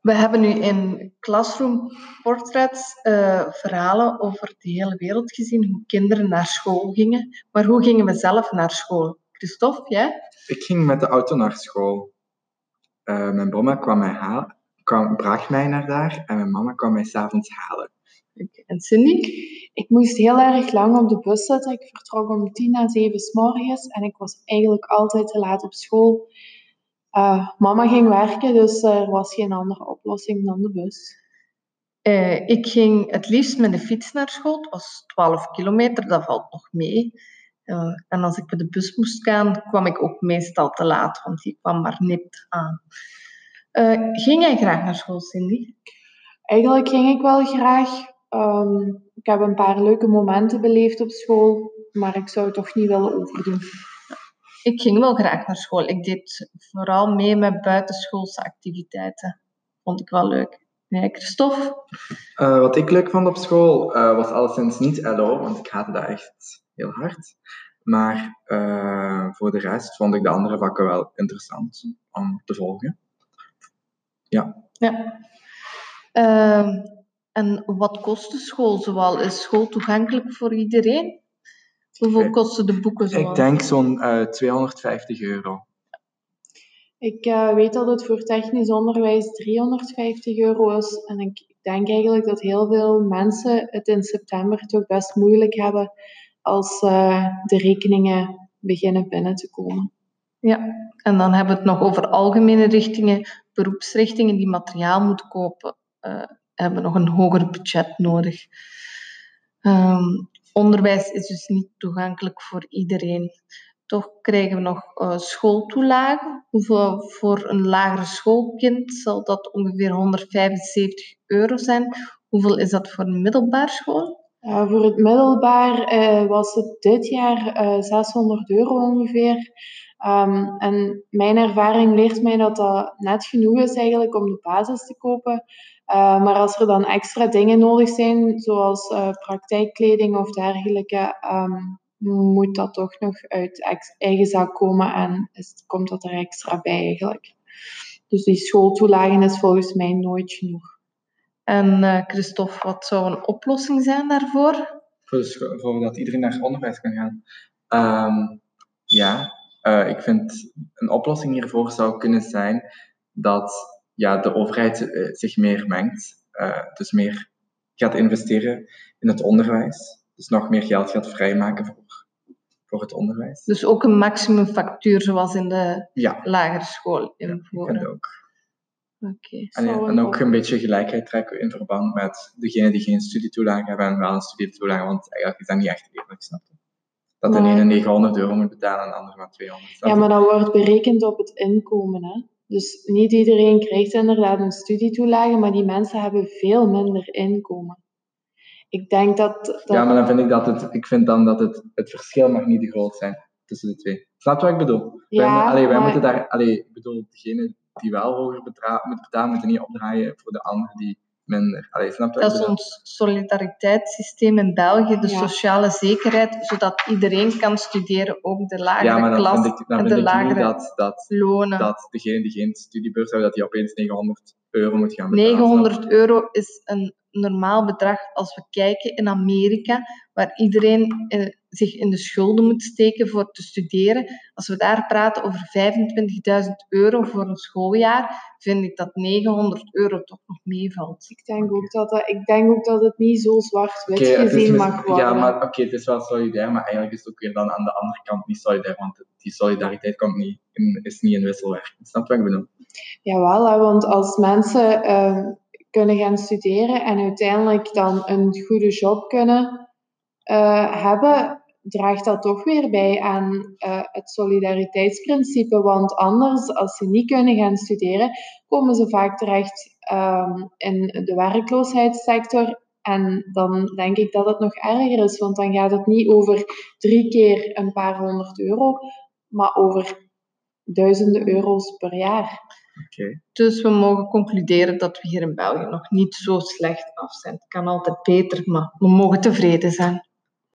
We hebben nu in Classroom Portraits eh, verhalen over de hele wereld gezien, hoe kinderen naar school gingen. Maar hoe gingen we zelf naar school? Christophe, jij? Ik ging met de auto naar school. Eh, mijn mama kwam mij halen, kwam, bracht mij naar daar en mijn mama kwam mij s'avonds halen. Oké. En Cindy? Ik moest heel erg lang op de bus zitten. Ik vertrok om tien na zeven s morgens en ik was eigenlijk altijd te laat op school. Eh, mama ging werken, dus er was geen andere oplossing dan de bus. Eh, ik ging het liefst met de fiets naar school. Het was 12 kilometer, dat valt nog mee. Eh, en als ik met de bus moest gaan, kwam ik ook meestal te laat, want die kwam maar nipt aan. Eh, ging jij graag naar school, Cindy? Eigenlijk ging ik wel graag. Ehm, ik heb een paar leuke momenten beleefd op school, maar ik zou het toch niet willen overdoen. Ik ging wel graag naar school. Ik deed vooral mee met buitenschoolse activiteiten. Vond ik wel leuk. Nee, Christophe? Eh, wat ik leuk vond op school eh, was alleszins niet LO, want ik haatte dat echt heel hard. Maar eh, voor de rest vond ik de andere vakken wel interessant om te volgen. Ja. Ja. Ehm, en wat kost de school zoal? Is school toegankelijk voor iedereen? Hoeveel Ik- kosten de boeken zoal? Ik denk zo'n eh, 250 euro. Ik eh, weet dat het voor technisch onderwijs 350 euro is. En ik denk eigenlijk dat heel veel mensen het in september toch best moeilijk hebben als eh, de rekeningen beginnen binnen te komen. Ja, en dan hebben we het nog over algemene richtingen, beroepsrichtingen die materiaal moeten kopen, eh, hebben nog een hoger budget nodig. Ehm, onderwijs is dus niet toegankelijk voor iedereen. Toch krijgen we nog eh, schooltoelagen. Voor een lagere schoolkind zal dat ongeveer 175 euro zijn. Hoeveel is dat voor een middelbare school? Eh, voor het middelbaar eh, was het dit jaar eh 600 euro ongeveer. Ehm, en mijn ervaring leert mij dat dat net genoeg is eigenlijk om de basis te kopen. Eh, maar als er dan extra dingen nodig zijn, zoals eh, praktijkkleding of dergelijke, ehm, moet dat toch nog uit eigen zak komen en is, komt dat er extra bij eigenlijk. Dus die schooltoelagen is volgens mij nooit genoeg. En eh, Christophe, wat zou een oplossing zijn daarvoor? Voor dat iedereen naar onderwijs kan gaan. Ehm, ja, eh, ik vind een oplossing hiervoor zou kunnen zijn dat ja, de overheid eh, zich meer mengt. eh, dus meer gaat investeren in het onderwijs. Dus nog meer geld gaat vrijmaken voor, voor het onderwijs. Dus ook een maximumfactuur zoals in de Ja, lagere school invoeren. ook. Oké. En, ja, Zou en een ook een beetje gelijkheid trekken in verband met degenen die geen studietoelage hebben en wel een studietoelage, want eigenlijk is dat niet echt eerlijk, snap je? Dat de ene 900 euro moet betalen en de andere maar 200. snap Ja, maar dat wordt berekend op het inkomen. Hè? Dus niet iedereen krijgt inderdaad een studietoelage, maar die mensen hebben veel minder inkomen. Ik denk dat... dat Ja, maar dan vind ik dat het, ik vind dan dat het, het verschil mag niet te groot zijn tussen de twee. Snap je wat ik bedoel? wij, Ja, allee, wij maar- moeten daar, allee, ik bedoel, degene die wel hoger moet betalen, moeten niet opdraaien voor de anderen die minder. Allee, snap Dat is ons solidariteitssysteem in België, de Ja. sociale zekerheid, zodat iedereen kan studeren, ook de lagere Ja, maar dan klas vind ik, dan en de lagere dat, dat, lonen. dat degene die geen studiebeurs hebben, dat die opeens 900 euro moet gaan betalen. 900 euro is een normaal bedrag als we kijken in Amerika, waar iedereen eh, zich in de schulden moet steken voor te studeren. Als we daar praten over 25.000 euro voor een schooljaar, vind ik dat 900 euro toch nog meevalt. Ik denk, ook dat, dat, ik denk ook dat het niet zo zwart-wit gezien mag worden. Ja, maar oké, het is wel solidair, maar eigenlijk is het ook weer dan aan de andere kant niet solidair, want die solidariteit komt niet in, is niet in wisselwerking. Snap je wat ik bedoel? Jawel, hè, want als mensen eh, kunnen gaan studeren en uiteindelijk dan een goede job kunnen eh, hebben, draagt dat toch weer bij aan eh, het solidariteitsprincipe. Want anders, als ze niet kunnen gaan studeren, komen ze vaak terecht ehm, in de werkloosheidssector. En dan denk ik dat het nog erger is, want dan gaat het niet over drie keer een paar honderd euro, maar over duizenden euro's per jaar. Oké. Dus we mogen concluderen dat we hier in België nog niet zo slecht af zijn. Het kan altijd beter, maar we mogen tevreden zijn.